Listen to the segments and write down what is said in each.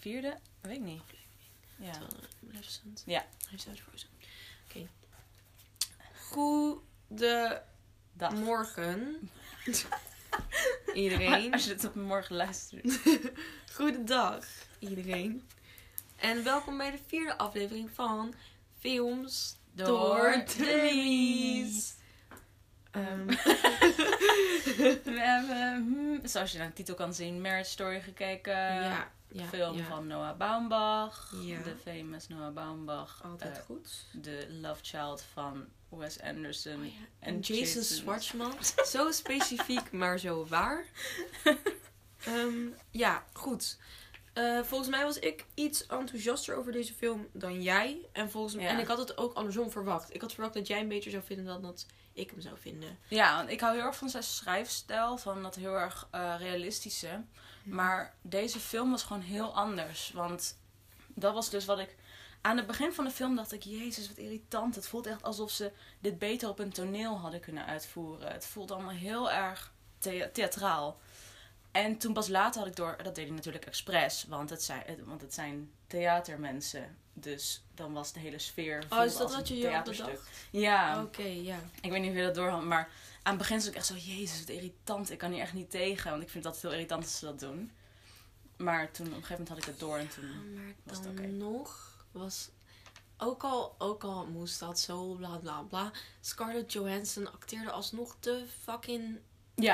vierde? Weet ik niet. Ja. Maleficent. Ja. Hij staat Frozen. Oké. Goedemorgen. Iedereen. Als je het op morgen luistert. Goedendag, iedereen. En welkom bij de vierde aflevering van Films door Dummies. Ehm, We hebben, hmm, zoals je aan de titel kan zien, Marriage Story gekeken. ja, ja, film ja. van Noah Baumbach. Ja. De famous Noah Baumbach. Altijd Eh, goed. de love child van Wes Anderson. Oh En, Jason, Jason- Schwartzman. zo specifiek, maar zo waar. Ehm, ja, goed. Eh, volgens mij was ik iets enthousiaster over deze film dan jij. En, volgens mij, en ik had het ook andersom verwacht. Ik had verwacht dat jij een beter zou vinden dan dat ik hem zou vinden. Ja, want ik hou heel erg van zijn schrijfstijl. Van dat heel erg eh, realistische. Maar deze film was gewoon heel anders. Want dat was dus wat ik... Aan het begin van de film dacht ik... Jezus, wat irritant. Het voelt echt alsof ze dit beter op een toneel hadden kunnen uitvoeren. Het voelt allemaal heel erg thea- theatraal. En toen pas later had ik door... Dat deed hij natuurlijk expres. Want het zijn, want het zijn theatermensen. Dus dan was de hele sfeer... Oh, is dat wat je je had theaterstuk. bedacht? Ja. Oké, ja. Ik weet niet of je dat door had, maar aan het begin was ik echt zo, jezus, wat irritant. Ik kan hier echt niet tegen, want ik vind altijd heel irritant als ze dat doen. Maar toen, op een gegeven moment had ik het door en toen... Maar was het nog was... Ook al, ook al moest dat zo bla bla bla. Scarlett Johansson acteerde alsnog te fucking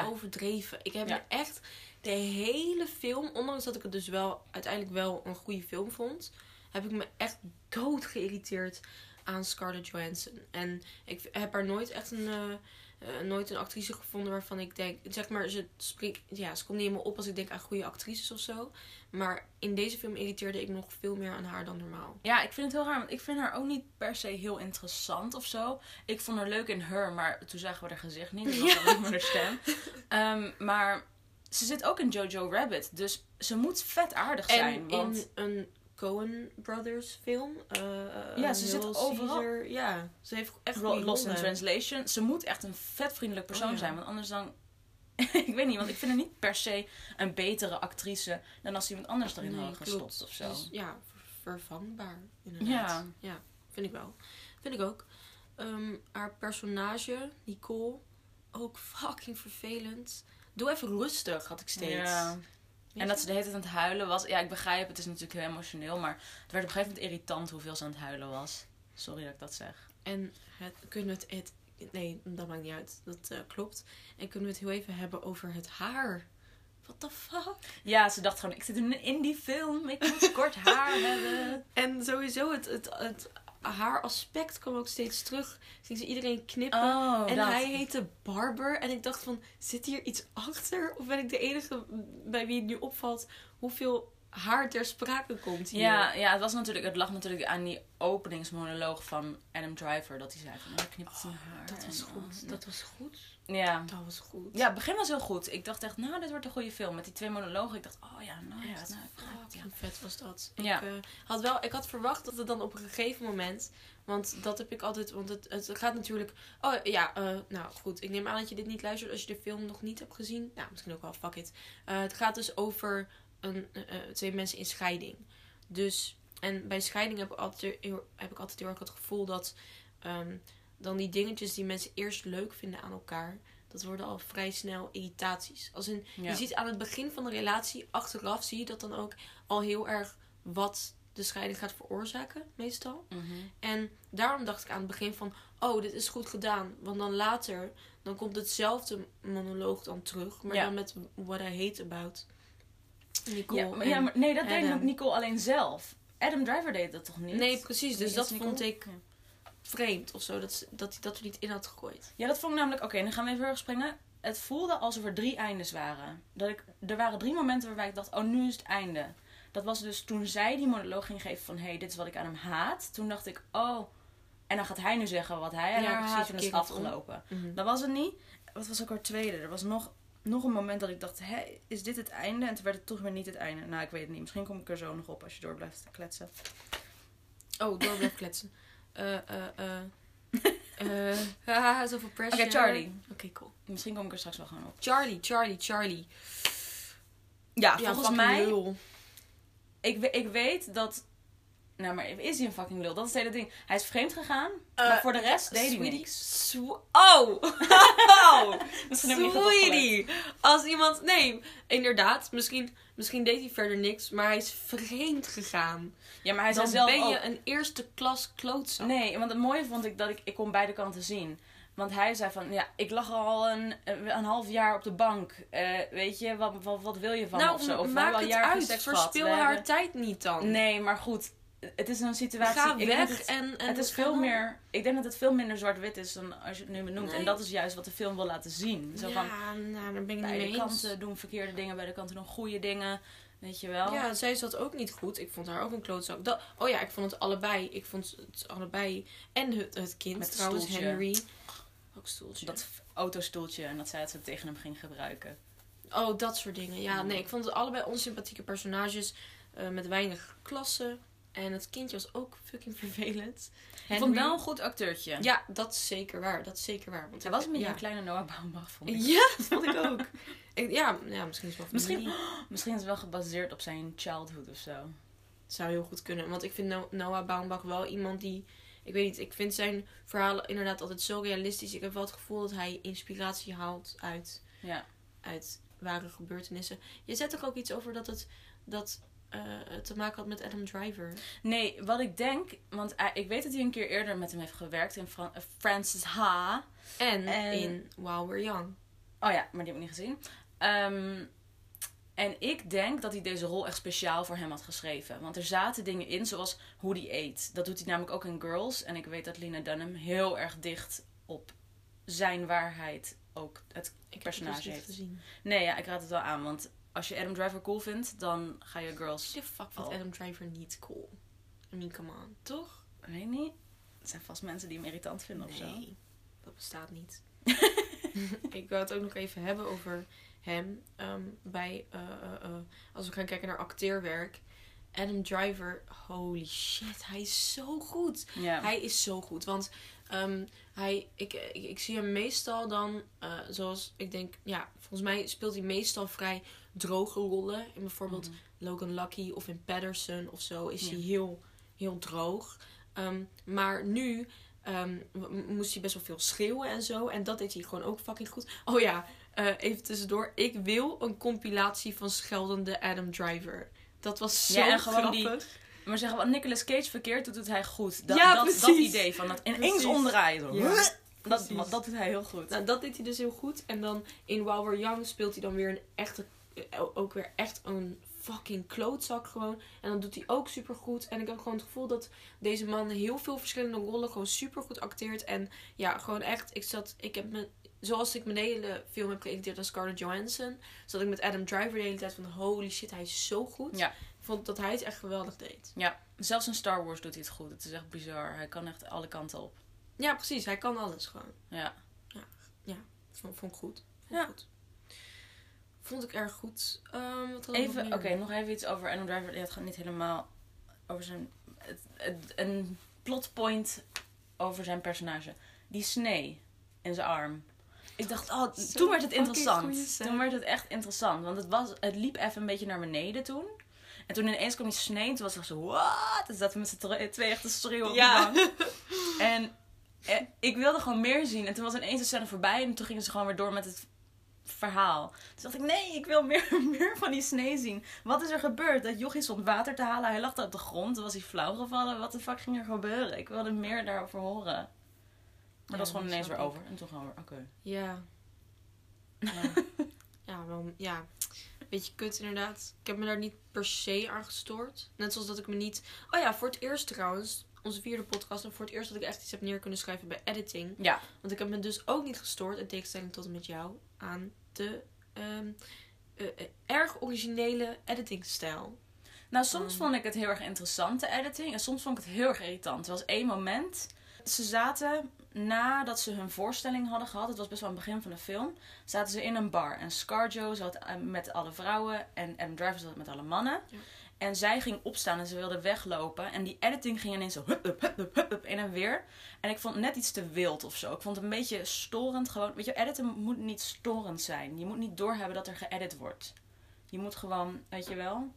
overdreven. Ik heb Ja. me echt de hele film, ondanks dat ik het dus wel uiteindelijk wel een goede film vond, heb ik me echt dood geïrriteerd aan Scarlett Johansson. En ik heb haar nooit echt een, eh, eh, nooit een actrice gevonden waarvan ik denk, zeg maar, ze springt, ja, ze komt niet helemaal op als ik denk aan goede actrices of zo. Maar in deze film irriteerde ik nog veel meer aan haar dan normaal. Ja, ik vind het heel raar, want ik vind haar ook niet per se heel interessant of zo. Ik vond haar leuk in Her, maar toen zagen we haar gezicht niet. Was Ja. alleen maar haar stem. Ehm, maar ze zit ook in Jojo Rabbit, dus ze moet vet aardig zijn. En want... in een Coen Brothers film. eh, Ja, ze een zit overal. Caesar, ja, ze heeft echt Ro- goede Lost in. Translation. Ze moet echt een vet vriendelijk persoon Oh, ja. zijn. Want anders dan... ik weet niet, want ik vind haar niet per se een betere actrice... dan als iemand anders erin Nee, had klopt. gestopt of zo. Dus, ja, ver- vervangbaar inderdaad. Ja. ja, vind ik wel. Vind ik ook. Ehm, haar personage, Nicole, ook fucking vervelend. Doe even rustig, had ik steeds. Ja. En dat ze de hele tijd aan het huilen was. Ja, ik begrijp, het is natuurlijk heel emotioneel. Maar het werd op een gegeven moment irritant hoeveel ze aan het huilen was. Sorry dat ik dat zeg. En het, kunnen we het, het... Nee, dat maakt niet uit. Dat eh, klopt. En kunnen we het heel even hebben over het haar. What the fuck? Ja, ze dacht gewoon, ik zit in indie film. Ik moet kort haar hebben. En sowieso het, het, het haaraspect kwam ook steeds terug. Ging ze iedereen knippen. Oh, en dat. hij heette Barber. En ik dacht van, zit hier iets achter? Of ben ik de enige bij wie het nu opvalt hoeveel haar ter sprake komt hier? Ja, ja het, was natuurlijk, het lag natuurlijk aan die openingsmonoloog van Adam Driver. Dat hij zei van, oh, knipt zijn haar. Dat was En, goed. oh, Dat was goed. Ja. Dat was goed. Ja, het begin was heel goed. Ik dacht echt, nou, dit wordt een goede film. Met die twee monologen. Ik dacht, oh ja, nou, ik ja. Fucking vet was dat. Ja. Ik, eh, had wel, ik had verwacht dat het dan op een gegeven moment. Want dat heb ik altijd. Want het, het gaat natuurlijk. Oh ja, eh, nou goed. Ik neem aan dat je dit niet luistert als je de film nog niet hebt gezien. Nou, misschien ook wel, fuck it. Eh, het gaat dus over een, eh, eh, twee mensen in scheiding. Dus. En bij scheiding heb ik altijd heel, heb ik altijd heel erg het gevoel dat. ehm, dan die dingetjes die mensen eerst leuk vinden aan elkaar. Dat worden al vrij snel irritaties. Als in, Ja. je ziet aan het begin van de relatie, achteraf zie je dat dan ook al heel erg wat de scheiding gaat veroorzaken, meestal. Mhm. En daarom dacht ik aan het begin van, oh, dit is goed gedaan. Want dan later, dan komt hetzelfde monoloog dan terug. Maar Ja. dan met What I Hate About Nicole. Ja, maar, ja, maar nee, dat deed Adam. ook Nicole alleen zelf. Adam Driver deed dat toch niet? Nee, precies. Dus dat vond ik vreemd of zo. Dat, dat hij dat er niet in had gegooid. Ja, dat vond ik namelijk... Oké, dan gaan we even terug springen. Het voelde alsof er drie eindes waren. Dat ik, er waren drie momenten waarbij ik dacht, oh, nu is het einde. Dat was dus toen zij die monoloog ging geven van... Hé, hey, dit is wat ik aan hem haat. Toen dacht ik, oh... En dan gaat hij nu zeggen wat hij aan Ja, haar precies, en dat is afgelopen. Dat was het niet. Wat was ook haar tweede? Er was nog, nog een moment dat ik dacht, hé, is dit het einde? En toen werd het toch weer niet het einde. Nou, ik weet het niet. Misschien kom ik er zo nog op als je door blijft kletsen. Oh, door blijven kletsen. Eh, eh, eh. Eh, haha, zoveel pressure. Oké, Charlie. Oké, cool. Misschien kom ik er straks wel gewoon op. Charlie, Charlie, Charlie. Ja, Ja, volgens fucking mij... lul. Ik, we- ik weet dat... Nou, maar is hij een fucking lul? Dat is het hele ding. Hij is vreemd gegaan, Eh, maar voor de rest deed hij niks. Oh! oh! Misschien. Sweetie! Als iemand... Nee, inderdaad. Misschien, misschien deed hij verder niks, maar hij is vreemd gegaan. Ja, maar hij Dan zei zelf ben je ook... een eerste klas klootzak. Nee, want het mooie vond ik dat ik... Ik kon beide kanten zien. Want hij zei van... Ja, ik lag al een, een half jaar op de bank. Eh, weet je, wat, wat, wat wil je van nou, of zo? Of we maak hebben al het uit. Verspil haar tijd niet dan. Nee, maar goed. Het is een situatie... Ga weg het- en, en... het is veel meer. Ik denk dat het veel minder zwart-wit is dan als je het nu benoemt. Nee. En dat is juist wat de film wil laten zien. Zo ja, van nou, daar ben ik niet beide mee eens. kanten doen verkeerde dingen, beide kanten doen goede dingen. Weet je wel? Ja, zij zat ook niet goed. Ik vond haar ook een klootzak. Dat, oh ja, ik vond het allebei. Ik vond het allebei. En het, het kind Met trouwens, stoeltje. Henry. Ook stoeltje. Dat autostoeltje en dat zij het zo tegen hem ging gebruiken. Oh, dat soort dingen. Ja, nee, ik vond het allebei onsympathieke personages. eh, met weinig klasse. En het kindje was ook fucking vervelend. Ik vond wel een goed acteurtje. Ja, dat is zeker waar. Dat is zeker waar. Want Hij was een beetje ja. een kleine Noah Baumbach, vond ik. Ja, dat vond ik ook. Ik- ja, ja, misschien is het wel Misschien-. Misschien is het wel gebaseerd op zijn childhood of zo. Zou heel goed kunnen. Want ik vind No- Noah Baumbach wel iemand die... Ik weet niet, ik vind zijn verhalen inderdaad altijd zo realistisch. Ik heb wel het gevoel dat hij inspiratie haalt uit, Ja. uit ware gebeurtenissen. Je zet toch ook iets over dat het dat, eh, te maken had met Adam Driver? Nee, wat ik denk, want ik weet dat hij een keer eerder met hem heeft gewerkt in Fran- eh, Francis Ha. En, En- in While We're Young. Oh ja, maar die heb ik niet gezien. Ehm, en ik denk dat hij deze rol echt speciaal voor hem had geschreven. Want er zaten dingen in, zoals hoe hij eet. Dat doet hij namelijk ook in Girls. En ik weet dat Lena Dunham heel erg dicht op zijn waarheid ook het Ik personage heb het dus heeft. gezien. Nee, ja, ik raad het wel aan. Want als je Adam Driver cool vindt, dan ga je Girls... De fuck vindt. Adam Driver niet cool? I mean, come on. Toch? Ik weet niet. Het zijn vast mensen die hem irritant vinden of zo. Nee, dat bestaat niet. ik wil het ook nog even hebben over hem. ehm, bij, eh, eh, eh, als we gaan kijken naar acteerwerk. Adam Driver, holy shit, hij is zo goed. Ja. Hij is zo goed. Want ehm, hij, ik, ik, ik zie hem meestal dan, eh, zoals ik denk, ja, volgens mij speelt hij meestal vrij droge rollen. In bijvoorbeeld Mhm. Logan Lucky of in Patterson of zo is Ja. hij heel, heel droog. Ehm, maar nu ehm, moest hij best wel veel schreeuwen en zo. En dat deed hij gewoon ook fucking goed. Oh ja, eh, even tussendoor. Ik wil een compilatie van scheldende Adam Driver. Dat was zo Ja, grappig. Maar zeggen wat Nicolas Cage verkeerd doet, doet hij goed. Dat, Ja, dat, idee van dat ineens omdraaien. Ja, dat, dat doet hij heel goed. Nou, dat deed hij dus heel goed. En dan in While We're Young speelt hij dan weer een echte... eh, Ook weer echt een fucking klootzak gewoon. En dan doet hij ook super goed. En ik heb gewoon het gevoel dat deze man heel veel verschillende rollen gewoon super goed acteert. En ja, gewoon echt... Ik zat... Ik heb me... Zoals ik mijn hele film heb geïnteresseerd aan Scarlett Johansson. Zat ik met Adam Driver de hele tijd van... Holy shit, hij is zo goed. Ja. Vond dat hij het echt geweldig deed. Ja, zelfs in Star Wars doet hij het goed. Het is echt bizar. Hij kan echt alle kanten op. Ja, precies. Hij kan alles gewoon. Ja. Vond, vond ik goed. Vond Ja. goed. Vond ik erg goed. Ehm, wat Even, oké, nog even iets over Adam Driver. Ja, het gaat niet helemaal over zijn... Het, het- een plotpoint over zijn personage. Die snee in zijn arm. Ik dacht, oh, toen werd het interessant. Toen werd het echt interessant. Want het, was, het liep even een beetje naar beneden toen. En toen ineens kwam die snee. En toen was echt zo, what? Dus zaten we met z'n twee echt te schreeuwen op Ja. de bank. En eh, ik wilde gewoon meer zien. En toen was ineens de scène voorbij. En toen gingen ze gewoon weer door met het verhaal. Toen dacht ik, nee, ik wil meer, meer van die snee zien. Wat is er gebeurd? Dat jochie stond water te halen. Hij lag daar op de grond. Toen was hij flauw gevallen. Wat de fuck ging er gebeuren? Ik wilde meer daarover horen. Maar dat was gewoon dat ineens weer ik. over. En toen gewoon weer, oké. Ja. Ja. ja, wel, ja. Beetje kut inderdaad. Ik heb me daar niet per se aan gestoord. Net zoals dat ik me niet... Oh ja, voor het eerst trouwens. Onze vierde podcast. En voor het eerst dat ik echt iets heb neer kunnen schrijven bij editing. Ja. Want ik heb me dus ook niet gestoord, in tegenstelling tot en met jou, aan de ehm, eh, eh, erg originele editingstijl. Nou, soms Um. vond ik het heel erg interessant, de editing. En soms vond ik het heel erg irritant. Er was één moment. Ze zaten, nadat ze hun voorstelling hadden gehad, het was best wel aan het begin van de film, zaten ze in een bar. En Scarjo zat eh, met alle vrouwen en Adam Driver zat met alle mannen. Ja. En zij ging opstaan en ze wilde weglopen. En die editing ging ineens zo hup, hup, hup, hup, hup, hup, in en weer. En ik vond het net iets te wild of zo. Ik vond het een beetje storend gewoon. Weet je, editen moet niet storend zijn. Je moet niet doorhebben dat er geëdit wordt. Je moet gewoon, weet je wel.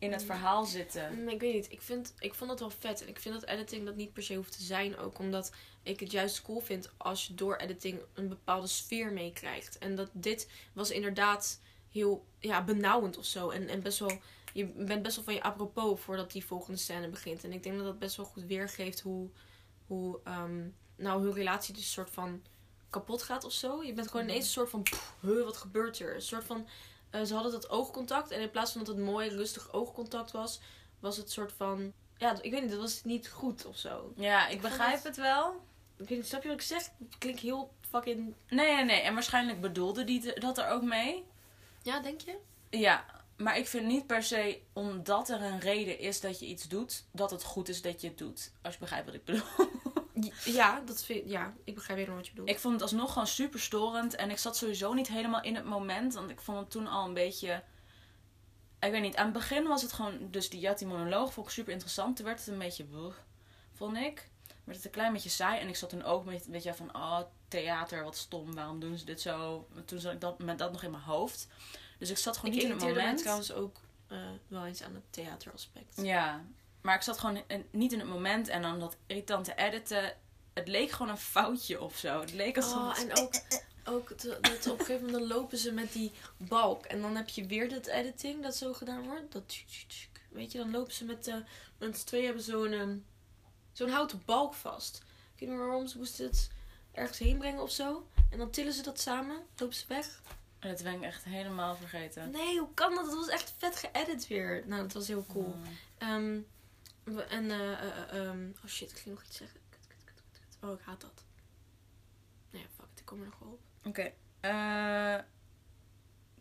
In het Mm. verhaal zitten. Mm, Ik weet niet. Ik, vind, ik vond het wel vet. En ik vind dat editing dat niet per se hoeft te zijn. Ook omdat ik het juist cool vind als je door editing een bepaalde sfeer meekrijgt. En dat dit was inderdaad heel ja, benauwend of zo. En, en best wel, je bent best wel van je apropos voordat die volgende scène begint. En ik denk dat dat best wel goed weergeeft hoe, hoe ehm, nou, hun relatie dus een soort van kapot gaat of zo. Je bent gewoon Mhm. ineens een soort van, pff, wat gebeurt er? Een soort van, eh, ze hadden dat oogcontact. En in plaats van dat het mooi, rustig oogcontact was, was het soort van, ja, ik weet niet, dat was niet goed of zo. Ja, ik begrijp het- het wel. Ik weet niet, snap je wat ik zeg? Het klinkt heel fucking, Nee, nee, nee. En waarschijnlijk bedoelde die dat er ook mee. ja, denk je? Ja, maar ik vind niet per se omdat er een reden is dat je iets doet, dat het goed is dat je het doet. Als je begrijpt wat ik bedoel. Ja, dat vind, ja, ik begrijp helemaal wat je bedoelt. Ik vond het alsnog gewoon super storend. En ik zat sowieso niet helemaal in het moment. Want ik vond het toen al een beetje. Ik weet niet, aan het begin was het gewoon. Dus die, ja, die monoloog vond ik super interessant. Toen werd het een beetje. vond ik. Werd het een klein beetje saai. En ik zat toen ook met. Weet je, van. Oh, theater, wat stom. Waarom doen ze dit zo? Toen zat ik dat, met dat nog in mijn hoofd. Dus ik zat gewoon ik niet in het moment. trouwens ook eh, wel eens aan het theateraspect. Ja, maar ik zat gewoon niet in het moment. En dan dat irritante editen. Het leek gewoon een foutje of zo. Het leek alsof. Oh, en ook, ook dat op een gegeven moment dan lopen ze met die balk. En dan heb je weer dat editing dat zo gedaan wordt. Dat, weet je, dan lopen ze met, de met z'n tweeën hebben zo'n ehm, zo'n houten balk vast. Ik weet niet meer waarom, ze moesten het ergens heen brengen of zo. En dan tillen ze dat samen, lopen ze weg. Dat ben ik echt helemaal vergeten. Nee, hoe kan dat? Dat was echt vet geëdit weer. Nou, dat was heel cool. Mm. Ehm, en, ehm, oh shit, ik ging nog iets zeggen. Kut, kut, kut, kut, kut. Oh, ik haat dat. Nee, fuck it, ik kom er nog wel op. Oké. eh,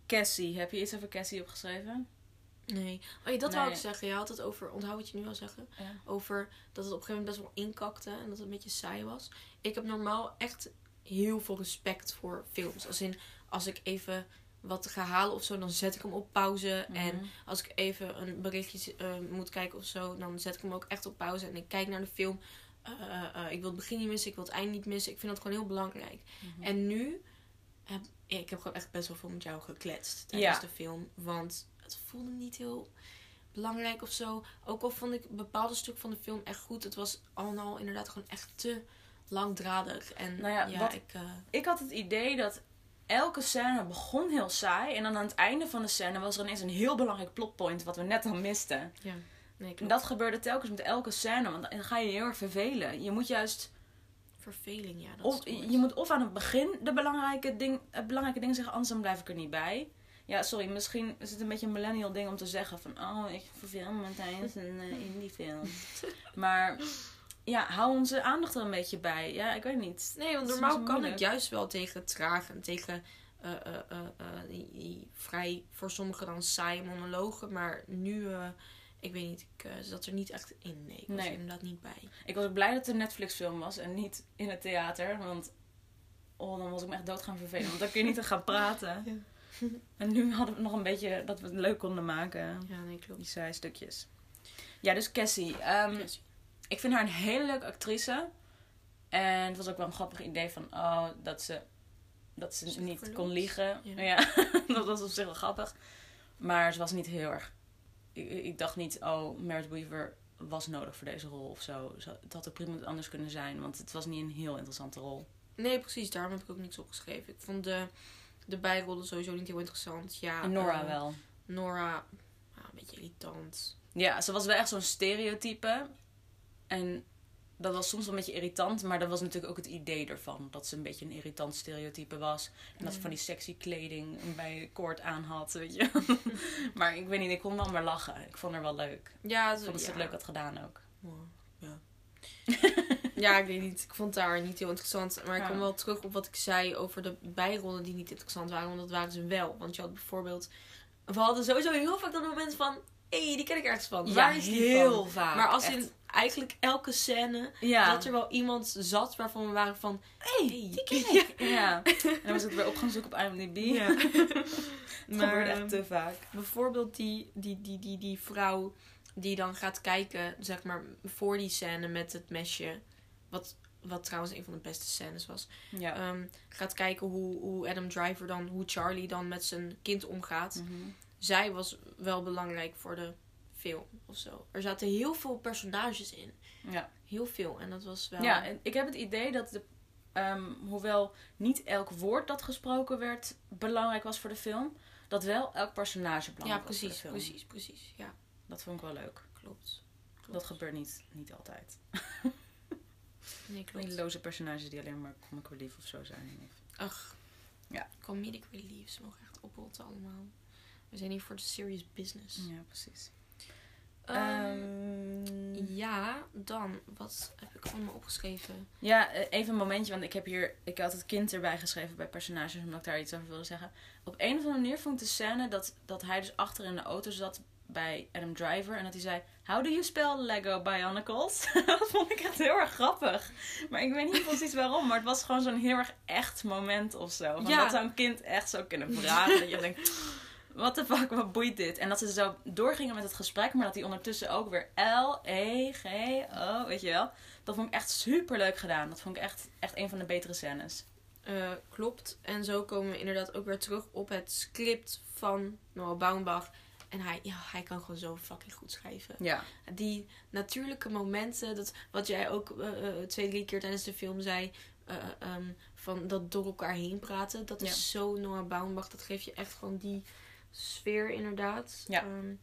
Cassie. Heb je iets over Cassie opgeschreven? Nee. Oh ja, dat wou Nee. ik zeggen. Je had het over, onthoud wat je nu wil zeggen. Ja. Over dat het op een gegeven moment best wel inkakte en dat het een beetje saai was. Ik heb normaal echt heel veel respect voor films. Als in, als ik even wat ga halen of zo, dan zet ik hem op pauze. En Mhm. als ik even een berichtje eh, moet kijken of zo, dan zet ik hem ook echt op pauze. En ik kijk naar de film. Eh, eh, ik wil het begin niet missen, ik wil het eind niet missen. Ik vind dat gewoon heel belangrijk. Mhm. En nu heb ik heb gewoon echt best wel veel met jou gekletst tijdens Ja. de film. Want het voelde niet heel belangrijk of zo. Ook al vond ik bepaalde stukken van de film echt goed. Het was al en al inderdaad gewoon echt te langdradig. En Nou ja, ja, wat- ik... Ik had het idee dat elke scène begon heel saai. En dan aan het einde van de scène was er ineens een heel belangrijk plotpoint wat we net al misten. ja, nee, En dat gebeurde telkens met elke scène. Want dan ga je je heel erg vervelen. Je moet juist... Verveling, ja. Dat Of, je moet of aan het begin de belangrijke ding, het belangrijke ding zeggen. Anders dan blijf ik er niet bij. Ja, sorry. Misschien is het een beetje een millennial ding om te zeggen. Van, oh, ik verveel me tijdens een uh, indie film. maar ja, hou onze aandacht er een beetje bij. Ja, ik weet niet. Nee, want normaal kan ik juist wel tegen traag en tegen eh, eh, eh, eh, die, die vrij voor sommigen dan saaie monologen. Maar nu, eh, ik weet niet, ik eh, zat er niet echt in. Nee, ik was Nee. er inderdaad niet bij. Ik was ook blij dat het een Netflix film was en niet in het theater. Want oh, dan was ik me echt dood gaan vervelen. Want dan kun je niet te gaan praten. Ja. En nu hadden we nog een beetje dat we het leuk konden maken. Ja, nee, klopt. Die saai stukjes. Ja, dus Cassie. ehm, Yes. Ik vind haar een hele leuke actrice. En het was ook wel een grappig idee van... Oh, dat ze, dat ze Ze niet kon liegen. Ja. Ja, dat was op zich wel grappig. Maar ze was niet heel erg... Ik, ik dacht niet, oh, Merit Weaver was nodig voor deze rol of zo. Het had ook prima anders kunnen zijn. Want het was niet een heel interessante rol. Nee, precies. Daarom heb ik ook niks opgeschreven. Ik vond de, de bijrollen sowieso niet heel interessant. Ja, en Nora eh, wel. Nora, een beetje irritant. Ja, ze was wel echt zo'n stereotype. En dat was soms wel een beetje irritant. Maar dat was natuurlijk ook het idee ervan. Dat ze een beetje een irritant stereotype was. En dat ze Ja. van die sexy kleding bij koord aan had, weet je. maar ik weet niet, ik kon wel maar lachen. Ik vond haar wel leuk. Ja, Ik vond dat ze ja. het leuk had gedaan ook. Ja. ja, ik weet niet. Ik vond haar niet heel interessant. Maar ik Ja. kom wel terug op wat ik zei over de bijrollen die niet interessant waren. Want dat waren ze wel. Want je had bijvoorbeeld... We hadden sowieso heel vaak dat moment van... Hé, hey, die ken ik ergens van. Waar is die heel van? vaak. Maar als in eigenlijk elke scène... Ja. Dat er wel iemand zat waarvan we waren van... hey, Hey. die ken ik. Ja. En dan was ik weer op gaan zoeken op IMDb. Ja. Maar, ehm, echt te vaak. Bijvoorbeeld die, die, die, die, die vrouw die dan gaat kijken, zeg maar, voor die scène met het mesje. Wat, wat trouwens een van de beste scènes was. Ja. Ehm, gaat kijken hoe, hoe Adam Driver dan, hoe Charlie dan met zijn kind omgaat. Mhm. Zij was wel belangrijk voor de film of zo. Er zaten heel veel personages in. Ja. Heel veel. En dat was wel... Ja, en ik heb het idee dat de, ehm, hoewel niet elk woord dat gesproken werd belangrijk was voor de film, dat wel elk personage ja belangrijk was precies, de film. precies, precies. Ja, Dat vond ik wel leuk. klopt. klopt. Dat gebeurt niet, niet altijd. Nee, die klopt. loze personages die alleen maar comic relief of zo zijn. Of- Ach. Ja. Comedic reliefs mogen echt oprotten allemaal. We zijn hier voor de serious business. Ja, precies. Ehm, Ehm, ja, dan. Wat heb ik allemaal opgeschreven? Ja, eh, even een momentje, want ik heb hier, ik had het kind erbij geschreven bij personages, omdat ik daar iets over wilde zeggen. Op een of andere manier vond ik de scène dat, dat hij dus achter in de auto zat bij Adam Driver en dat hij zei, how do you spell Lego Bionicles? dat vond ik echt heel erg grappig. Maar ik weet niet precies waarom, maar het was gewoon zo'n heel erg echt moment of zo. Van Ja. Dat zou een kind echt zou kunnen vragen. dat je denkt, what the fuck, wat boeit dit? En dat ze zo doorgingen met het gesprek, maar dat hij ondertussen ook weer L, E, G, O, weet je wel. Dat vond ik echt super leuk gedaan. Dat vond ik echt, echt een van de betere scènes. Eh, klopt. En zo komen we inderdaad ook weer terug op het script van Noah Baumbach. En hij, ja, hij kan gewoon zo fucking goed schrijven. Ja. Die natuurlijke momenten, dat, wat jij ook eh, eh, twee, drie keer tijdens de film zei, eh, ehm, van dat door elkaar heen praten, dat Ja. is zo Noah Baumbach. Dat geeft je echt gewoon die sfeer inderdaad. Ja. Ehm,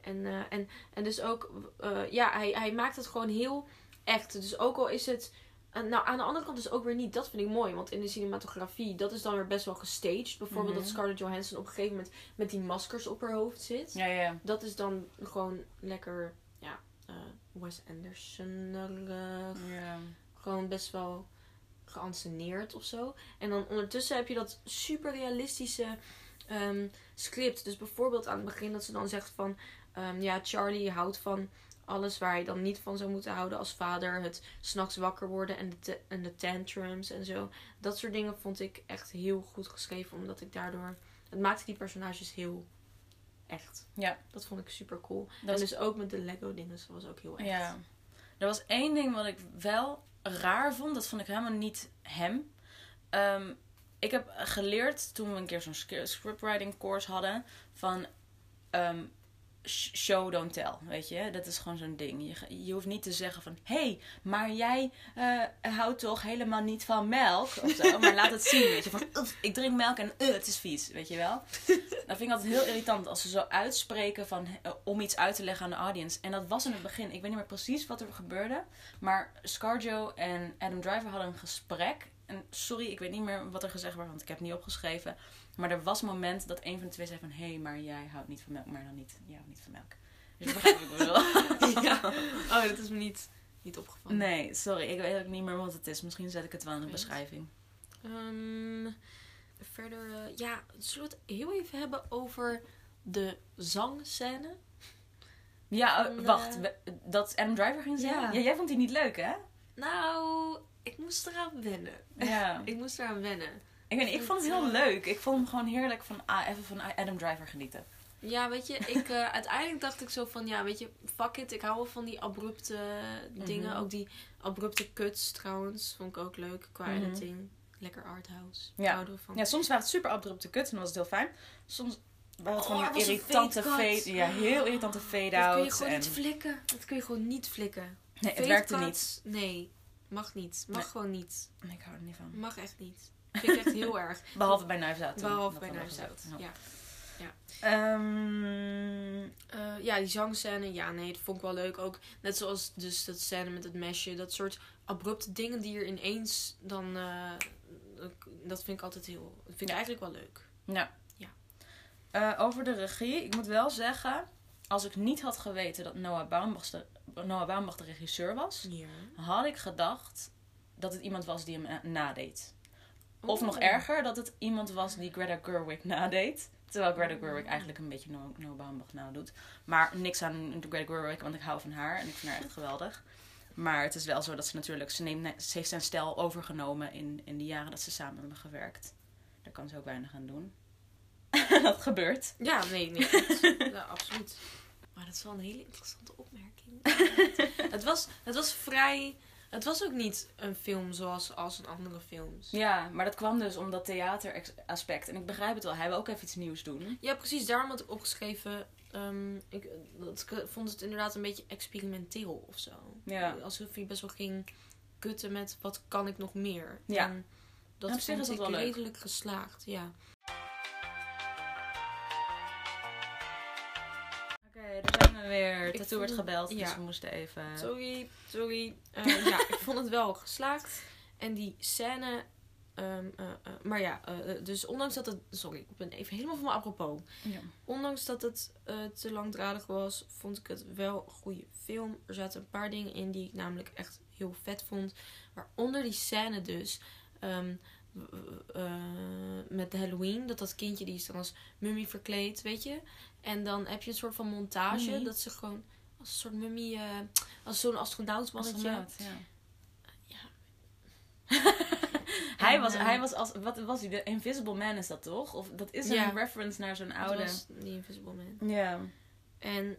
en, eh, en, en dus ook, eh, ja, hij, hij maakt het gewoon heel echt. Dus ook al is het, eh, nou aan de andere kant dus ook weer niet, dat vind ik mooi. Want in de cinematografie, dat is dan weer best wel gestaged. Bijvoorbeeld Mhm. dat Scarlett Johansson op een gegeven moment met die maskers op haar hoofd zit Ja, ja, dat is dan gewoon lekker, ja, Wes Anderson. ja. gewoon best wel geanceneerd of zo. En dan ondertussen heb je dat super realistische ehm, script. Dus bijvoorbeeld aan het begin dat ze dan zegt van, ehm, ja, Charlie houdt van alles waar hij dan niet van zou moeten houden als vader. Het s'nachts wakker worden en de, en de tantrums en zo. Dat soort dingen vond ik echt heel goed geschreven. Omdat ik daardoor... Het maakte die personages heel echt. Ja. Dat vond ik super cool. Dat en dus ook met de Lego dingen. Dat was ook heel echt. Ja. Er was één ding wat ik wel raar vond. Dat vond ik helemaal niet hem. Ehm, ik heb geleerd toen we een keer zo'n scriptwriting course hadden. Van ehm, sh- show, don't tell. Weet je, dat is gewoon zo'n ding. Je, je hoeft niet te zeggen van... Hé, hey, maar jij eh, houdt toch helemaal niet van melk? Of zo. Maar laat het zien, weet je. Van, "Oef, ik drink melk en uh, het is vies, weet je wel. Dat vind ik altijd heel irritant als ze zo uitspreken van, eh, om iets uit te leggen aan de audience. En dat was in het begin. Ik weet niet meer precies wat er gebeurde. Maar Scarjo en Adam Driver hadden een gesprek. En sorry, ik weet niet meer wat er gezegd werd, want ik heb het niet opgeschreven. Maar er was een moment dat een van de twee zei van... Hé, hey, maar jij houdt niet van melk, maar dan niet. Jij houdt niet van melk. Dus begrijpt wat ik bedoel. ja. Oh, dat is me niet, niet opgevallen. Nee, sorry. Ik weet ook niet meer wat het is. Misschien zet ik het wel in de beschrijving. Ehm, verder, eh, ja, zullen we het heel even hebben over de zangscène? Ja, eh, eh, wacht. we- Dat Adam Driver ging zingen? Ja. Ja. jij vond die niet leuk, hè? Nou, ik moest eraan wennen. Ja. Ik moest eraan wennen. Ik, weet niet, ik vond het heel leuk. Ik vond hem gewoon heerlijk van ah, even van Adam Driver genieten. Ja, weet je, ik, eh, uiteindelijk dacht ik zo van, ja, weet je, fuck it. Ik hou wel van die abrupte dingen. Mhm. Ook die abrupte cuts trouwens, vond ik ook leuk qua Mhm. editing. Lekker arthouse. Ja. Van. Ja, soms waren het super abrupte cuts en dan was het heel fijn. Soms waren het Oh, een irritante fade ja, heel irritante dat kun je gewoon En... niet flikken. Dat kun je gewoon niet flikken. Nee, het werkte cuts, Nee, mag niet. Mag Nee. gewoon niet. Ik hou er niet van. Mag echt niet. Vind ik echt heel erg. Behalve bij Knives Out. toen. Behalve bij hadden we Knives gezegd. Out. Ja. Ja. Ehm, Eh, ja, die zangscène, ja, nee, dat vond ik wel leuk. Ook net zoals dus dat scène met het mesje. Dat soort abrupte dingen die er ineens dan... eh, dat vind ik altijd heel... Dat vind ik Ja. eigenlijk wel leuk. ja. Ja. Eh, over de regie. Ik moet wel zeggen, als ik niet had geweten dat Noah Baumbach de, Noah Baumbach de regisseur was, Ja. had ik gedacht dat het iemand was die hem eh, nadeed. Of Oh. nog erger, dat het iemand was die Greta Gerwig nadeed. Terwijl Greta Gerwig eigenlijk een beetje Noah Noah Baumbach nadoet. Maar niks aan Greta Gerwig, want ik hou van haar en ik vind haar echt geweldig. Maar het is wel zo dat ze natuurlijk... Ze, neemt, ze heeft zijn stijl overgenomen in, in de jaren dat ze samen hebben gewerkt. Daar kan ze ook weinig aan doen. dat gebeurt. Ja, nee, nee. goed. ja, absoluut. Maar dat is wel een hele interessante opmerking. het, was, het was vrij... Het was ook niet een film zoals als een andere films. Ja, maar dat kwam dus om dat theateraspect. En ik begrijp het wel, hij wil ook even iets nieuws doen. Ja, precies. Daarom had ik opgeschreven ehm, ik, dat, ik vond het inderdaad een beetje experimenteel of zo. Ja. Alsof hij best wel ging kutten met wat kan ik nog meer. Ja. En dat vond is dat ik wel leuk. redelijk geslaagd, ja. Weer. Tattoo werd gebeld, ja. dus we moesten even... Sorry, sorry. Eh, ja, ik vond het wel geslaagd. En die scène... ehm, eh, eh, maar ja, dus ondanks dat het... Sorry, ik ben even helemaal van me apropos. Ja. Ondanks dat het te langdradig was, vond ik het wel een goede film. Er zaten een paar dingen in die ik namelijk echt heel vet vond. Waaronder die scène dus. ehm, eh, met de Halloween. Dat dat kindje die is dan als mummie verkleed, weet je. En dan heb je een soort van montage. Dat ze gewoon als een soort mummie... eh, als zo'n astronautsmannetje. Astronaut, ja. Ja. hij, En, was, eh, hij was als... Wat was hij? De Invisible Man is dat toch? Of dat is een reference naar zo'n Dat oude... was die Invisible Man. Ja. En,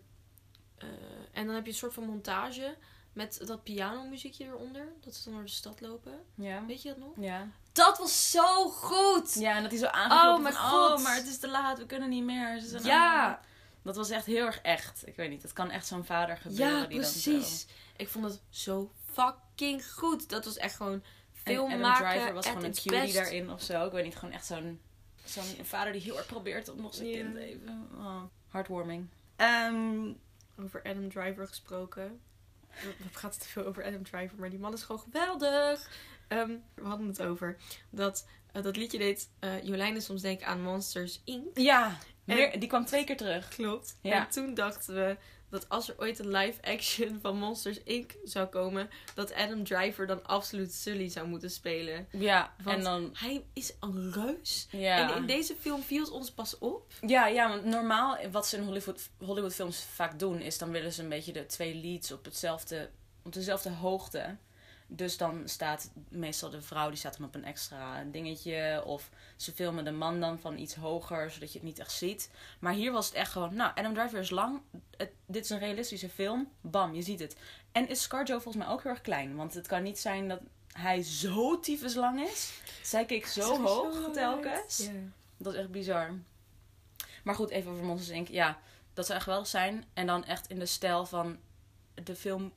en dan heb je een soort van montage met dat pianomuziekje eronder. Dat ze dan door de stad lopen. Ja. Weet je dat nog? Ja. Dat was zo goed! Ja, en dat hij zo aangeklopt Oh, mijn van, god. oh, maar het is te laat, we kunnen niet meer. Ze zijn Ja. allemaal- Dat was echt heel erg echt. Ik weet niet, het kan echt zo'n vader gebeuren Ja, die dan precies. zo... Ik vond het zo fucking goed. Dat was echt gewoon En film Adam maken. Driver was gewoon een cutie best. daarin of zo. Ik weet niet, gewoon echt zo'n zo'n vader die heel erg probeert om nog zijn kind even... Oh, heartwarming. Ehm, Over Adam Driver gesproken. We praten te veel over Adam Driver, maar die man is gewoon geweldig. Ehm, we hadden het over dat eh, dat liedje deed eh Jolijn soms denken aan Monsters Inc. ja, En- die kwam twee keer terug. Klopt. Ja. En toen dachten we dat als er ooit een live action van Monsters Inc. zou komen, dat Adam Driver dan absoluut Sully zou moeten spelen. Ja, Want en dan... Hij is een reus. Ja. En in deze film viel het ons pas op. Ja, ja, want normaal, wat ze in Hollywood, Hollywoodfilms vaak doen, is dan willen ze een beetje de twee leads op, hetzelfde, op dezelfde hoogte. Dus dan staat meestal de vrouw, die staat dan op een extra dingetje. Of ze filmen de man dan van iets hoger, zodat je het niet echt ziet. Maar hier was het echt gewoon, nou, Adam Driver is lang. Het, dit is een realistische film. Bam, je ziet het. En is ScarJo volgens mij ook heel erg klein. Want het kan niet zijn dat hij zo tyfus lang is. Zij keek zo hoog telkens. Dat is echt bizar. Maar goed, even over Monsters Inc. Ja, dat zou echt geweldig zijn. En dan echt in de stijl van de film...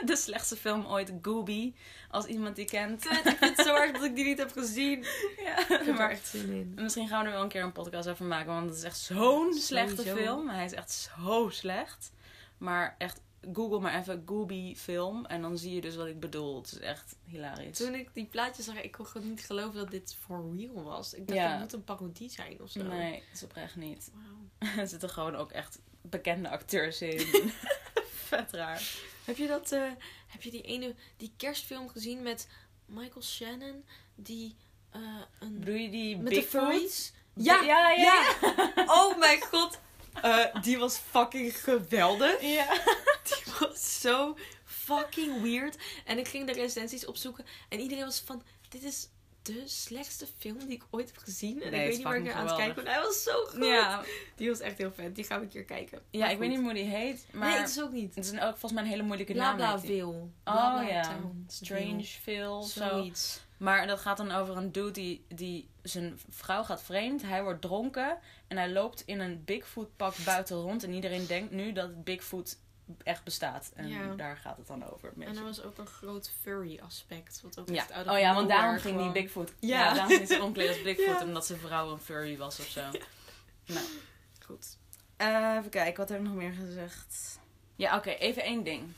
de slechtste film ooit, Gooby. Als iemand die kent. Kut, ik vind het zo erg dat ik die niet heb gezien. Ja, maar echt zin in. misschien gaan we er wel een keer een podcast over maken. Want het is echt zo'n slechte film. Hij is echt zo slecht. Maar echt, google maar even Gooby film. En dan zie je dus wat ik bedoel. Het is echt hilarisch. Toen ik die plaatjes zag, ik kon gewoon niet geloven dat dit for real was. Ik dacht, Ja. het moet een parodie zijn of zo. Nee, dat is oprecht niet. Wauw. Er zitten gewoon ook echt bekende acteurs in. Vet raar. Heb je dat, eh, heb je die ene, die kerstfilm gezien met Michael Shannon? Die, eh, een... Bedoel je die Met de furries? Ja, ja, ja. Oh mijn god. Eh, die was fucking geweldig. Ja. Die was zo fucking weird. En ik ging de recensies opzoeken. En iedereen was van, dit is de slechtste film die ik ooit heb gezien. En Nee, ik weet niet waar ik naar aan het kijken ben. Hij was zo goed. Ja, Die was echt heel vet. Die gaan we een keer kijken. ja Maar ik weet niet hoe die heet. Maar Nee, het is ook niet. het is ook volgens mij een hele moeilijke Bla naam. bla die. veel. Oh ja, Strange Strange Phil. Zoiets. Maar dat gaat dan over een dude die, die zijn vrouw gaat vreemd. Hij wordt dronken en hij loopt in een Bigfoot pak buiten rond. En iedereen denkt nu dat Bigfoot echt bestaat. En Ja. daar gaat het dan over. En Mensen. er was ook een groot furry aspect. Wat ook Ja. echt Oh ja, want daarom ging die Bigfoot. Ja. Ja, daarom ging ze omkleden als Bigfoot. Omdat zijn vrouw een furry was of zo. Nou. Goed. Eh, even kijken, wat heb ik nog meer gezegd? Ja, oké, even één ding.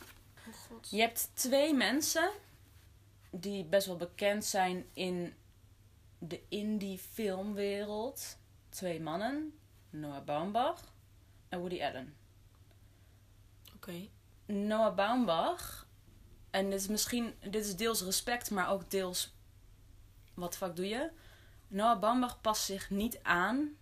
Oh god. Je hebt twee mensen die best wel bekend zijn in de indie filmwereld. Twee mannen, Noah Baumbach en Woody Allen. Oké. Noah Baumbach, en dit is misschien, dit is deels respect, maar ook deels, wat fuck doe je? Noah Baumbach past zich niet aan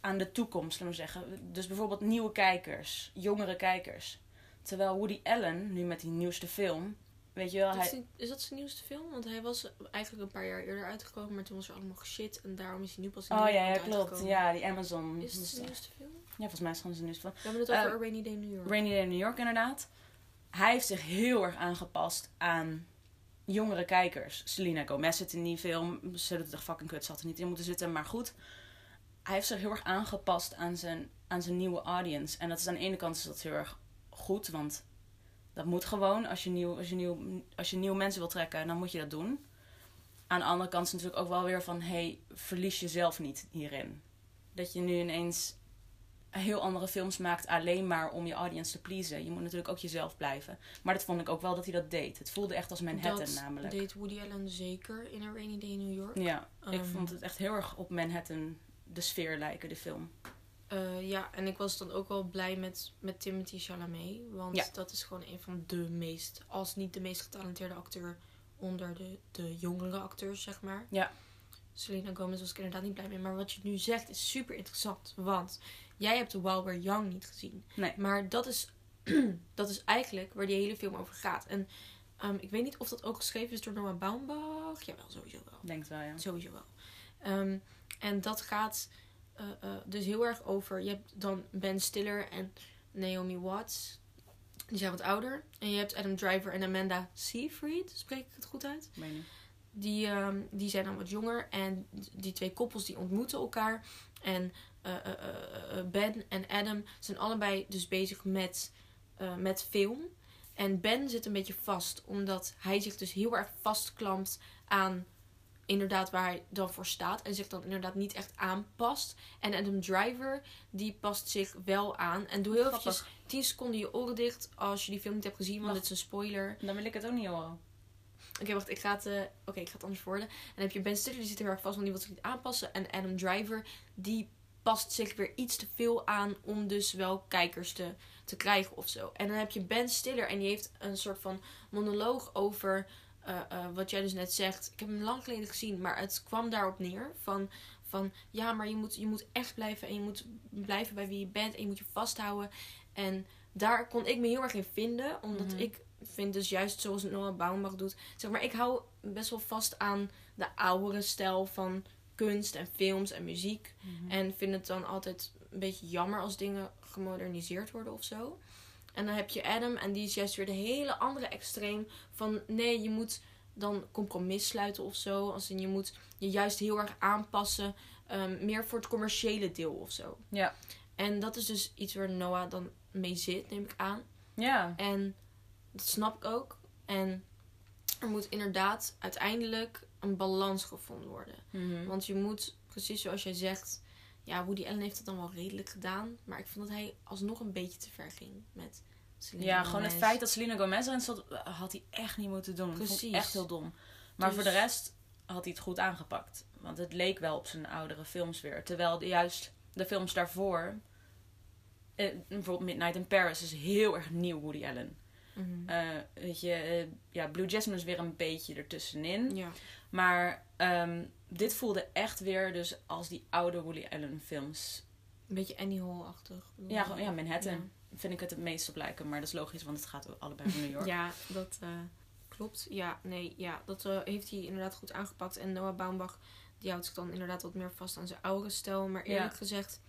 aan de toekomst, laten we zeggen. Dus bijvoorbeeld nieuwe kijkers, jongere kijkers. Terwijl Woody Allen, nu met die nieuwste film, weet je wel, Dat is, hij, is dat zijn nieuwste film? Want hij was eigenlijk een paar jaar eerder uitgekomen, maar toen was er allemaal shit en daarom is hij nu pas in Oh ja, klopt. uitgekomen. Ja, die Amazon. Is het zijn nieuwste film? Ja, volgens mij is het gewoon zijn nieuwste film. We hebben het Eh, over A Rainy Day in New York. Rainy Day in New York, inderdaad. Hij heeft zich heel erg aangepast aan jongere kijkers. Selena Gomez zit in die film. Ze het echt fucking kut. Ze had er niet in moeten zitten, maar goed. Hij heeft zich heel erg aangepast aan zijn aan zijn nieuwe audience. En dat is aan de ene kant is dat heel erg goed, want dat moet gewoon. Als je, nieuw, als, je nieuw, als je nieuwe mensen wil trekken, dan moet je dat doen. Aan de andere kant is het natuurlijk ook wel weer van... hey, verlies jezelf niet hierin. Dat je nu ineens heel andere films maakt alleen maar om je audience te pleasen. Je moet natuurlijk ook jezelf blijven. Maar dat vond ik ook wel dat hij dat deed. Het voelde echt als Manhattan dat namelijk. deed Woody Allen zeker in A Rainy Day in New York. Ja, ik Ehm. vond het echt heel erg op Manhattan de sfeer lijken, de film. Eh, ja, en ik was dan ook wel blij met, met Timothy Chalamet. Want Ja. dat is gewoon een van de meest, als niet de meest getalenteerde acteur onder de, de jongere acteurs, zeg maar. Ja. Selena Gomez was ik inderdaad niet blij mee. Maar wat je nu zegt is super interessant. Want jij hebt While We're Young niet gezien. Nee. Maar dat is, dat is eigenlijk waar die hele film over gaat. En ehm, ik weet niet of dat ook geschreven is door Noah Baumbach. Jawel, sowieso wel. Denk wel, ja. Sowieso wel. Ehm, en dat gaat eh, eh, dus heel erg over. Je hebt dan Ben Stiller en Naomi Watts. Die zijn wat ouder. En je hebt Adam Driver en Amanda Seyfried. Spreek ik het goed uit? Niet. Die, ehm, die zijn dan wat jonger. En die twee koppels die ontmoeten elkaar. En eh, Ben en Adam zijn allebei dus bezig met, met film. En Ben zit een beetje vast. Omdat hij zich dus heel erg vastklampt aan inderdaad waar hij dan voor staat. En zich dan inderdaad niet echt aanpast. En Adam Driver die past zich wel aan. En doe heel Grappig. eventjes 10 seconden je oren dicht als je die film niet hebt gezien. Want Wacht. het is een spoiler. Dan wil ik het ook niet horen. Oké, wacht. Ik ga het, oké, ik ga het anders worden. En dan heb je Ben Stiller, die zit heel erg vast, want die wil zich niet aanpassen. En Adam Driver, die past zich weer iets te veel aan om dus wel kijkers te, te krijgen of zo. En dan heb je Ben Stiller en die heeft een soort van monoloog over eh, eh, wat jij dus net zegt. Ik heb hem lang geleden gezien, maar het kwam daarop neer van... Van ja, maar je moet, je moet echt blijven en je moet blijven bij wie je bent en je moet je vasthouden. En daar kon ik me heel erg in vinden, omdat Mhm. ik vind dus juist zoals Noah Baumbach doet. Zeg maar, ik hou best wel vast aan de oudere stijl van kunst en films en muziek. En vind het dan altijd een beetje jammer als dingen gemoderniseerd worden of zo. En dan heb je Adam en die is juist weer de hele andere extreem van nee, je moet dan compromis sluiten of zo. Als in je moet je juist heel erg aanpassen. ehm, meer voor het commerciële deel of zo. Ja. En dat is dus iets waar Noah dan mee zit, neem ik aan. Ja. En dat snap ik ook. En er moet inderdaad uiteindelijk een balans gevonden worden. Mhm. Want je moet, precies zoals jij zegt, ja, Woody Allen heeft het dan wel redelijk gedaan. Maar ik vond dat hij alsnog een beetje te ver ging met Selena Ja, gewoon het feit dat Selena Gomez erin zat, eh, had hij echt niet moeten doen. Precies. Precies. echt heel dom. Maar Dus- voor de rest had hij het goed aangepakt. Want het leek wel op zijn oudere films weer. Terwijl de, juist de films daarvoor... eh, bijvoorbeeld Midnight in Paris is heel erg nieuw Woody Allen. Mhm. Eh, weet je, eh, ja, Blue Jasmine is weer een beetje ertussenin. Ja. Maar ehm, dit voelde echt weer dus als die oude Woody Allen films. Een beetje Annie Hall-achtig. Ja, gewoon, ja Manhattan vind ik het het meest op lijken. Maar dat is logisch, want het gaat allebei van New York. Ja, dat eh, klopt. Ja, nee, ja, dat heeft hij inderdaad goed aangepakt. En Noah Baumbach, die houdt zich dan inderdaad wat meer vast aan zijn oude stijl. Maar eerlijk Ja. gezegd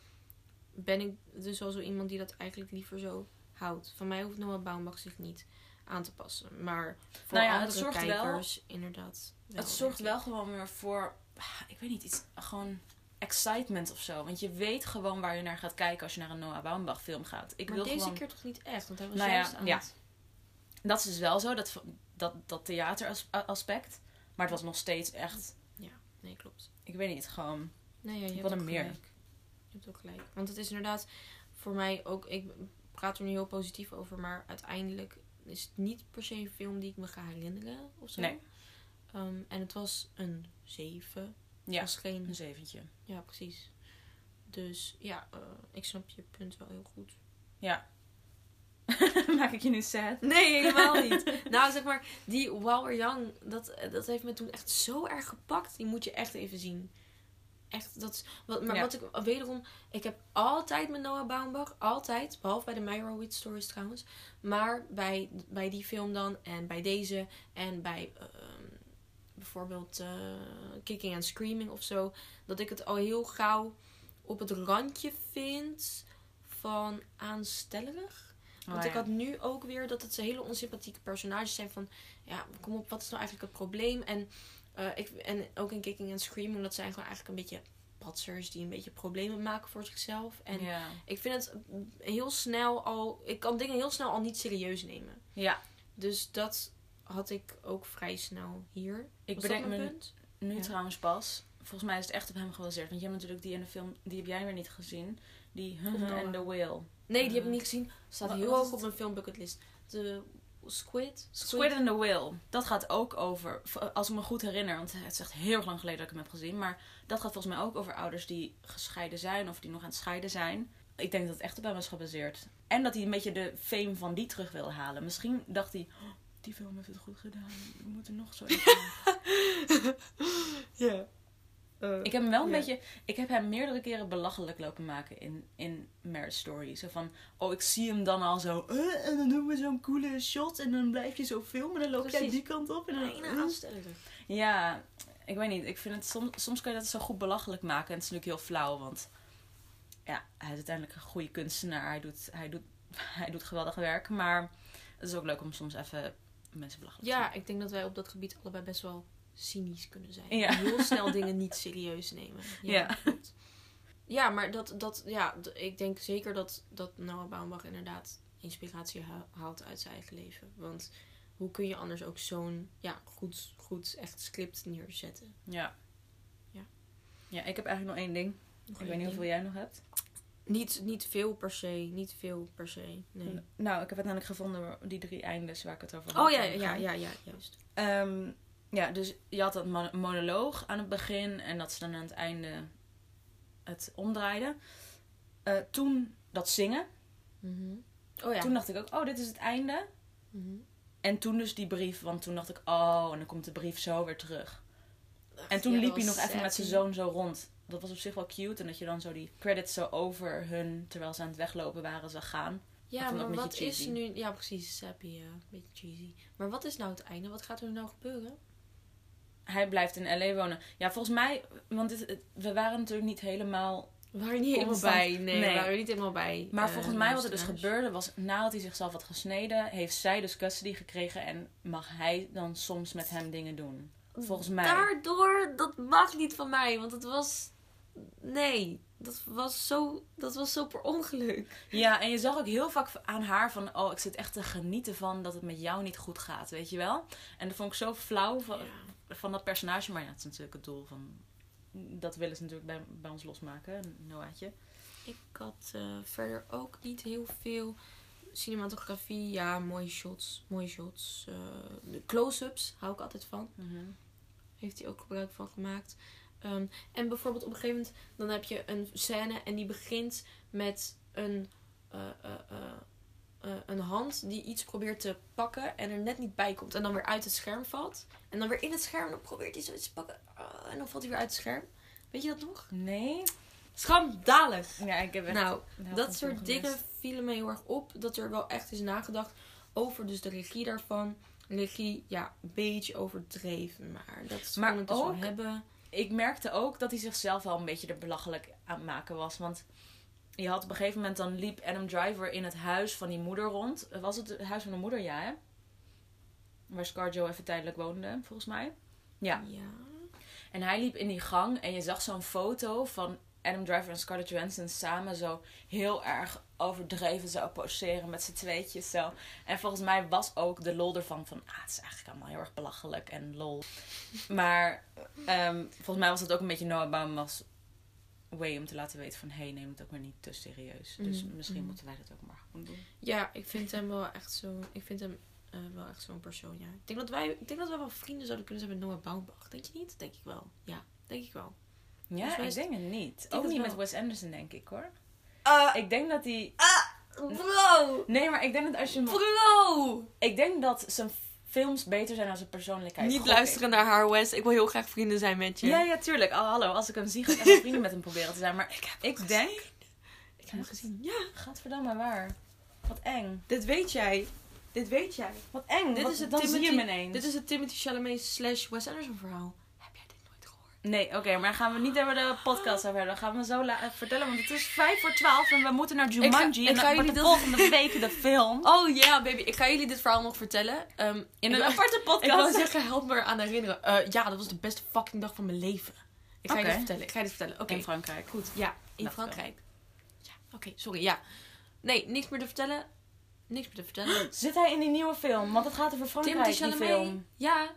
ben ik dus wel zo iemand die dat eigenlijk liever zo houdt. Van mij hoeft Noah Baumbach zich niet aan te passen. Maar voor Nou ja, het andere zorgt wel- kijkers inderdaad wel, het zorgt wel gewoon weer voor, ah, ik weet niet, iets, gewoon excitement of zo. Want je weet gewoon waar je naar gaat kijken als je naar een Noah Baumbach film gaat. Ik Maar wil deze gewoon... keer toch niet echt? Want hij was Nou ja, juist aan ja. het... Dat is dus wel zo, dat, dat, dat theateraspect. Maar het was nog steeds echt, Nee, klopt. ik weet niet, gewoon... Nee, ja, je Ik hebt er meer. gelijk. Je hebt ook gelijk. Want het is inderdaad voor mij ook... Ik praat er nu heel positief over, maar uiteindelijk is het niet per se een film die ik me ga herinneren of zo. Nee. Ehm, en het was een 7. Het Ja, was geen... een zeventje. Ja, precies. Dus ja, eh, ik snap je punt wel heel goed. Ja. Maak ik je nu sad? Nee, helemaal niet. nou, zeg maar, die While We're Young, dat, dat heeft me toen echt zo erg gepakt. Die moet je echt even zien. Echt, dat is, wat, maar Ja. wat ik wederom, ik heb altijd met Noah Baumbach, altijd, behalve bij de Meyerowitz stories trouwens, maar bij, bij die film dan en bij deze en bij ehm, bijvoorbeeld eh, Kicking and Screaming of zo, dat ik het al heel gauw op het randje vind van aanstellerig. Want Oh, ik had nu ook weer dat het ze hele onsympathieke personages zijn van... Ja, kom op, wat is nou eigenlijk het probleem? En, eh, ik, en ook in Kicking and Screaming, dat zijn gewoon eigenlijk een beetje patsers die een beetje problemen maken voor zichzelf. En ik vind het heel snel al. Ik kan dingen heel snel al niet serieus nemen. ja, Dus dat had ik ook vrij snel hier. ik bedenk me punt? nu Ja. trouwens pas. Volgens mij is het echt op hem gebaseerd. Want je hebt natuurlijk die in de film, die heb jij weer niet gezien. Die Noah. and the Whale. Nee, die heb ik niet gezien. Staat heel hoog op mijn filmbucketlist. De Squid? Squid and the Whale. Dat gaat ook over, als ik me goed herinner, want het is echt heel lang geleden dat ik hem heb gezien. Maar dat gaat volgens mij ook over ouders die gescheiden zijn of die nog aan het scheiden zijn. Ik denk dat het echt op hem is gebaseerd. En dat hij een beetje de fame van die terug wil halen. Misschien dacht hij, "Oh, die film heeft het goed gedaan. We moeten nog zo even Ja. Ik heb hem wel een Ja. beetje. Ik heb hem meerdere keren belachelijk lopen maken in, in Marriage Story. Zo van. Oh, ik zie hem dan al zo. eh, en dan doen we zo'n coole shot. En dan blijf je zo filmen. En dan loop jij Precies. die kant op. En dan, eh. aanstellerig. Ja, ik weet niet. Ik vind het soms, soms kan je dat zo goed belachelijk maken. En het is natuurlijk heel flauw, want ja, hij is uiteindelijk een goede kunstenaar. Hij doet, hij doet, hij doet geweldig werk. Maar het is ook leuk om soms even mensen belachelijk te Ja, maken. ik denk dat wij op dat gebied allebei best wel cynisch kunnen zijn. Ja. Heel snel dingen niet serieus nemen. Ja. Ja, maar dat, dat, ja, ik denk zeker dat, dat Noah Baumbach inderdaad inspiratie ha- haalt uit zijn eigen leven. Want hoe kun je anders ook zo'n ja, goed, goed echt script neerzetten? Ja. Ja. Ja, ik heb eigenlijk nog één ding. Nog Ik weet niet hoeveel jij nog hebt. Niet, niet veel per se, niet veel per se. Nee. Nou, ik heb uiteindelijk gevonden die drie eindes waar ik het over had. Oh ja, ja, ja, ja, juist. Ehm, ja, dus je had dat mon- monoloog aan het begin en dat ze dan aan het einde het omdraaiden. Eh, toen dat zingen. Mhm. Oh ja. Toen dacht ik ook, oh, dit is het einde. Mhm. En toen dus die brief, want toen dacht ik, oh, en dan komt de brief zo weer terug. En toen Ja, liep hij nog even met zijn zoon zo rond. Dat was op zich wel cute. En dat je dan zo die credits zo over hun, terwijl ze aan het weglopen waren, zag gaan. Ja, maar wat is nu... Ja, precies. Sappy, ja. Een beetje cheesy. Maar wat is nou het einde? Wat gaat er nou gebeuren? Hij blijft in L.A. wonen. Ja, volgens mij, want dit, we waren natuurlijk niet helemaal We waren niet helemaal bij. Nee, Nee. we waren niet helemaal bij. Maar eh, volgens mij wat er dus gebeurde was, nadat hij zichzelf had gesneden, heeft zij dus custody gekregen en mag hij dan soms met hem dingen doen. Volgens mij. Daardoor, dat mag niet van mij. Want het was... Nee. Dat was zo, dat was zo per ongeluk. Ja, en je zag ook heel vaak aan haar van, oh, ik zit echt te genieten van dat het met jou niet goed gaat, weet je wel? En dat vond ik zo flauw van, van dat personage, maar ja, het is natuurlijk het doel van, dat willen ze natuurlijk bij, bij ons losmaken, Noah'tje. Ik had eh, verder ook niet heel veel cinematografie. Ja, mooie shots. Mooie shots. eh, de close-ups hou ik altijd van. Heeft hij ook gebruik van gemaakt. Ehm, en bijvoorbeeld op een gegeven moment dan heb je een scène en die begint met een, eh, eh, eh, een hand die iets probeert te pakken en er net niet bij komt. En dan weer uit het scherm valt. En dan weer in het scherm dan probeert hij zoiets te pakken. Ah, en dan valt hij weer uit het scherm. Weet je dat nog? Nee? Schandalig! Ja, ik heb echt... Nou, dat soort dingen vielen me heel erg op. Dat er wel echt is nagedacht over dus de regie daarvan. Regie, ja, een beetje overdreven. Maar dat Maar kon ik dus wel ook- hebben. Ik merkte ook dat hij zichzelf wel een beetje er belachelijk aan het maken was. Want je had op een gegeven moment dan liep Adam Driver in het huis van die moeder rond. Was het het huis van de moeder? Ja, hè? Waar Scarjo even tijdelijk woonde, volgens mij. Ja. ja. En hij liep in die gang en je zag zo'n foto van Adam Driver en Scarlett Johansson samen zo heel erg overdreven zo poseren met z'n tweetjes zo. En volgens mij was ook de lol ervan van, ah, het is eigenlijk allemaal heel erg belachelijk en lol. Maar ehm, volgens mij was het ook een beetje Noah Baumbach's way om te laten weten van, hé, hey, neem het ook maar niet te serieus. Dus Mhm, misschien mhm. moeten wij dat ook maar gewoon doen. Ja, ik vind hem wel echt zo. Ik vind hem eh, wel echt zo'n persoon. Ja. Ik denk dat wij, ik denk dat wij wel vrienden zouden kunnen zijn met Noah Baumbach. Denk je niet? Denk ik wel. Ja, denk ik wel. Ja, ik denk het niet. Ook niet wel. met Wes Anderson, denk ik hoor. Uh, Ik denk dat hij... bro! Nee, maar ik denk dat als je hem Bro! Ik denk dat zijn films beter zijn dan zijn persoonlijkheid. Niet luisteren naar haar, Wes. Ik wil heel graag vrienden zijn met je. Ja, ja, tuurlijk. Oh, hallo, als ik hem zie, ga ik echt vrienden met hem proberen te zijn. Maar Ik heb ik hem denk... gezien. Ik heb hem gezien. Ja, Gadverdamme, waar? Wat eng. dit weet jij. Dit weet jij. Wat eng. Dit Wat- is het dan zie je Timothy- hem ineens. Dit is het Timothy Chalamet slash Wes Anderson verhaal. Heb jij dit nooit gehoord? Nee, oké, maar gaan we niet over de podcast over hebben. Dan gaan we zo la- vertellen, want het is vijf voor twaalf en we moeten naar Jumanji. ik en ga dan jullie wordt de volgende week de film. Oh ja, baby. Ik ga jullie dit verhaal nog vertellen. Ehm, In een aparte Ik wil podcast. zeggen, help me eraan herinneren. Eh, ja, dat was de beste fucking dag van mijn leven. Ik ga je Oké. dit vertellen. Ik ga je dit vertellen. Oké, In Frankrijk. goed. Ja, in Frankrijk. Ja, oké, sorry. Ja. Nee, niks meer te vertellen. Niks meer te vertellen. Zit hij in die nieuwe film? Want het gaat over Frankrijk, die film. Ja.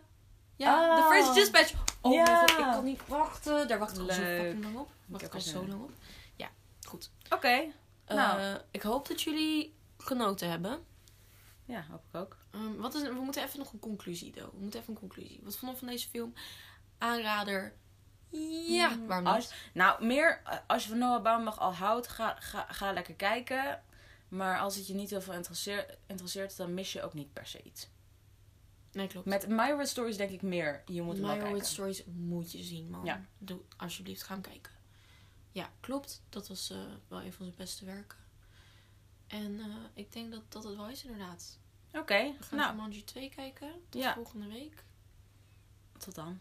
Ja, Oh. The French Dispatch. Oh Ja. mijn god, ik kan niet wachten. Daar wacht ik al zo fucking lang op. Wacht ik al zo lang op. Ja, goed. Oké. Nou. Eh, ik hoop dat jullie genoten hebben. Ja, hoop ik ook. Ehm, wat is, we moeten even nog een conclusie, though. We moeten even een conclusie. Wat vond je van deze film? Aanrader? Ja, Mm, waarom niet? als- Nou, meer eh, als je van Noah Baumbach al houdt, ga, ga, ga lekker kijken. Maar als het je niet heel veel interesseert, interesseert, dan mis je ook niet per se iets. Nee, klopt. Met My Red Stories denk ik meer, je moet wel My kijken. With Stories moet je zien, man. Ja. Doe alsjeblieft, ga hem kijken. Ja, klopt. Dat was eh, wel een van zijn beste werken. En eh, ik denk dat dat het wel is, inderdaad. Oké, We gaan nou, Jumanji 2 kijken. Tot Ja. volgende week. tot dan.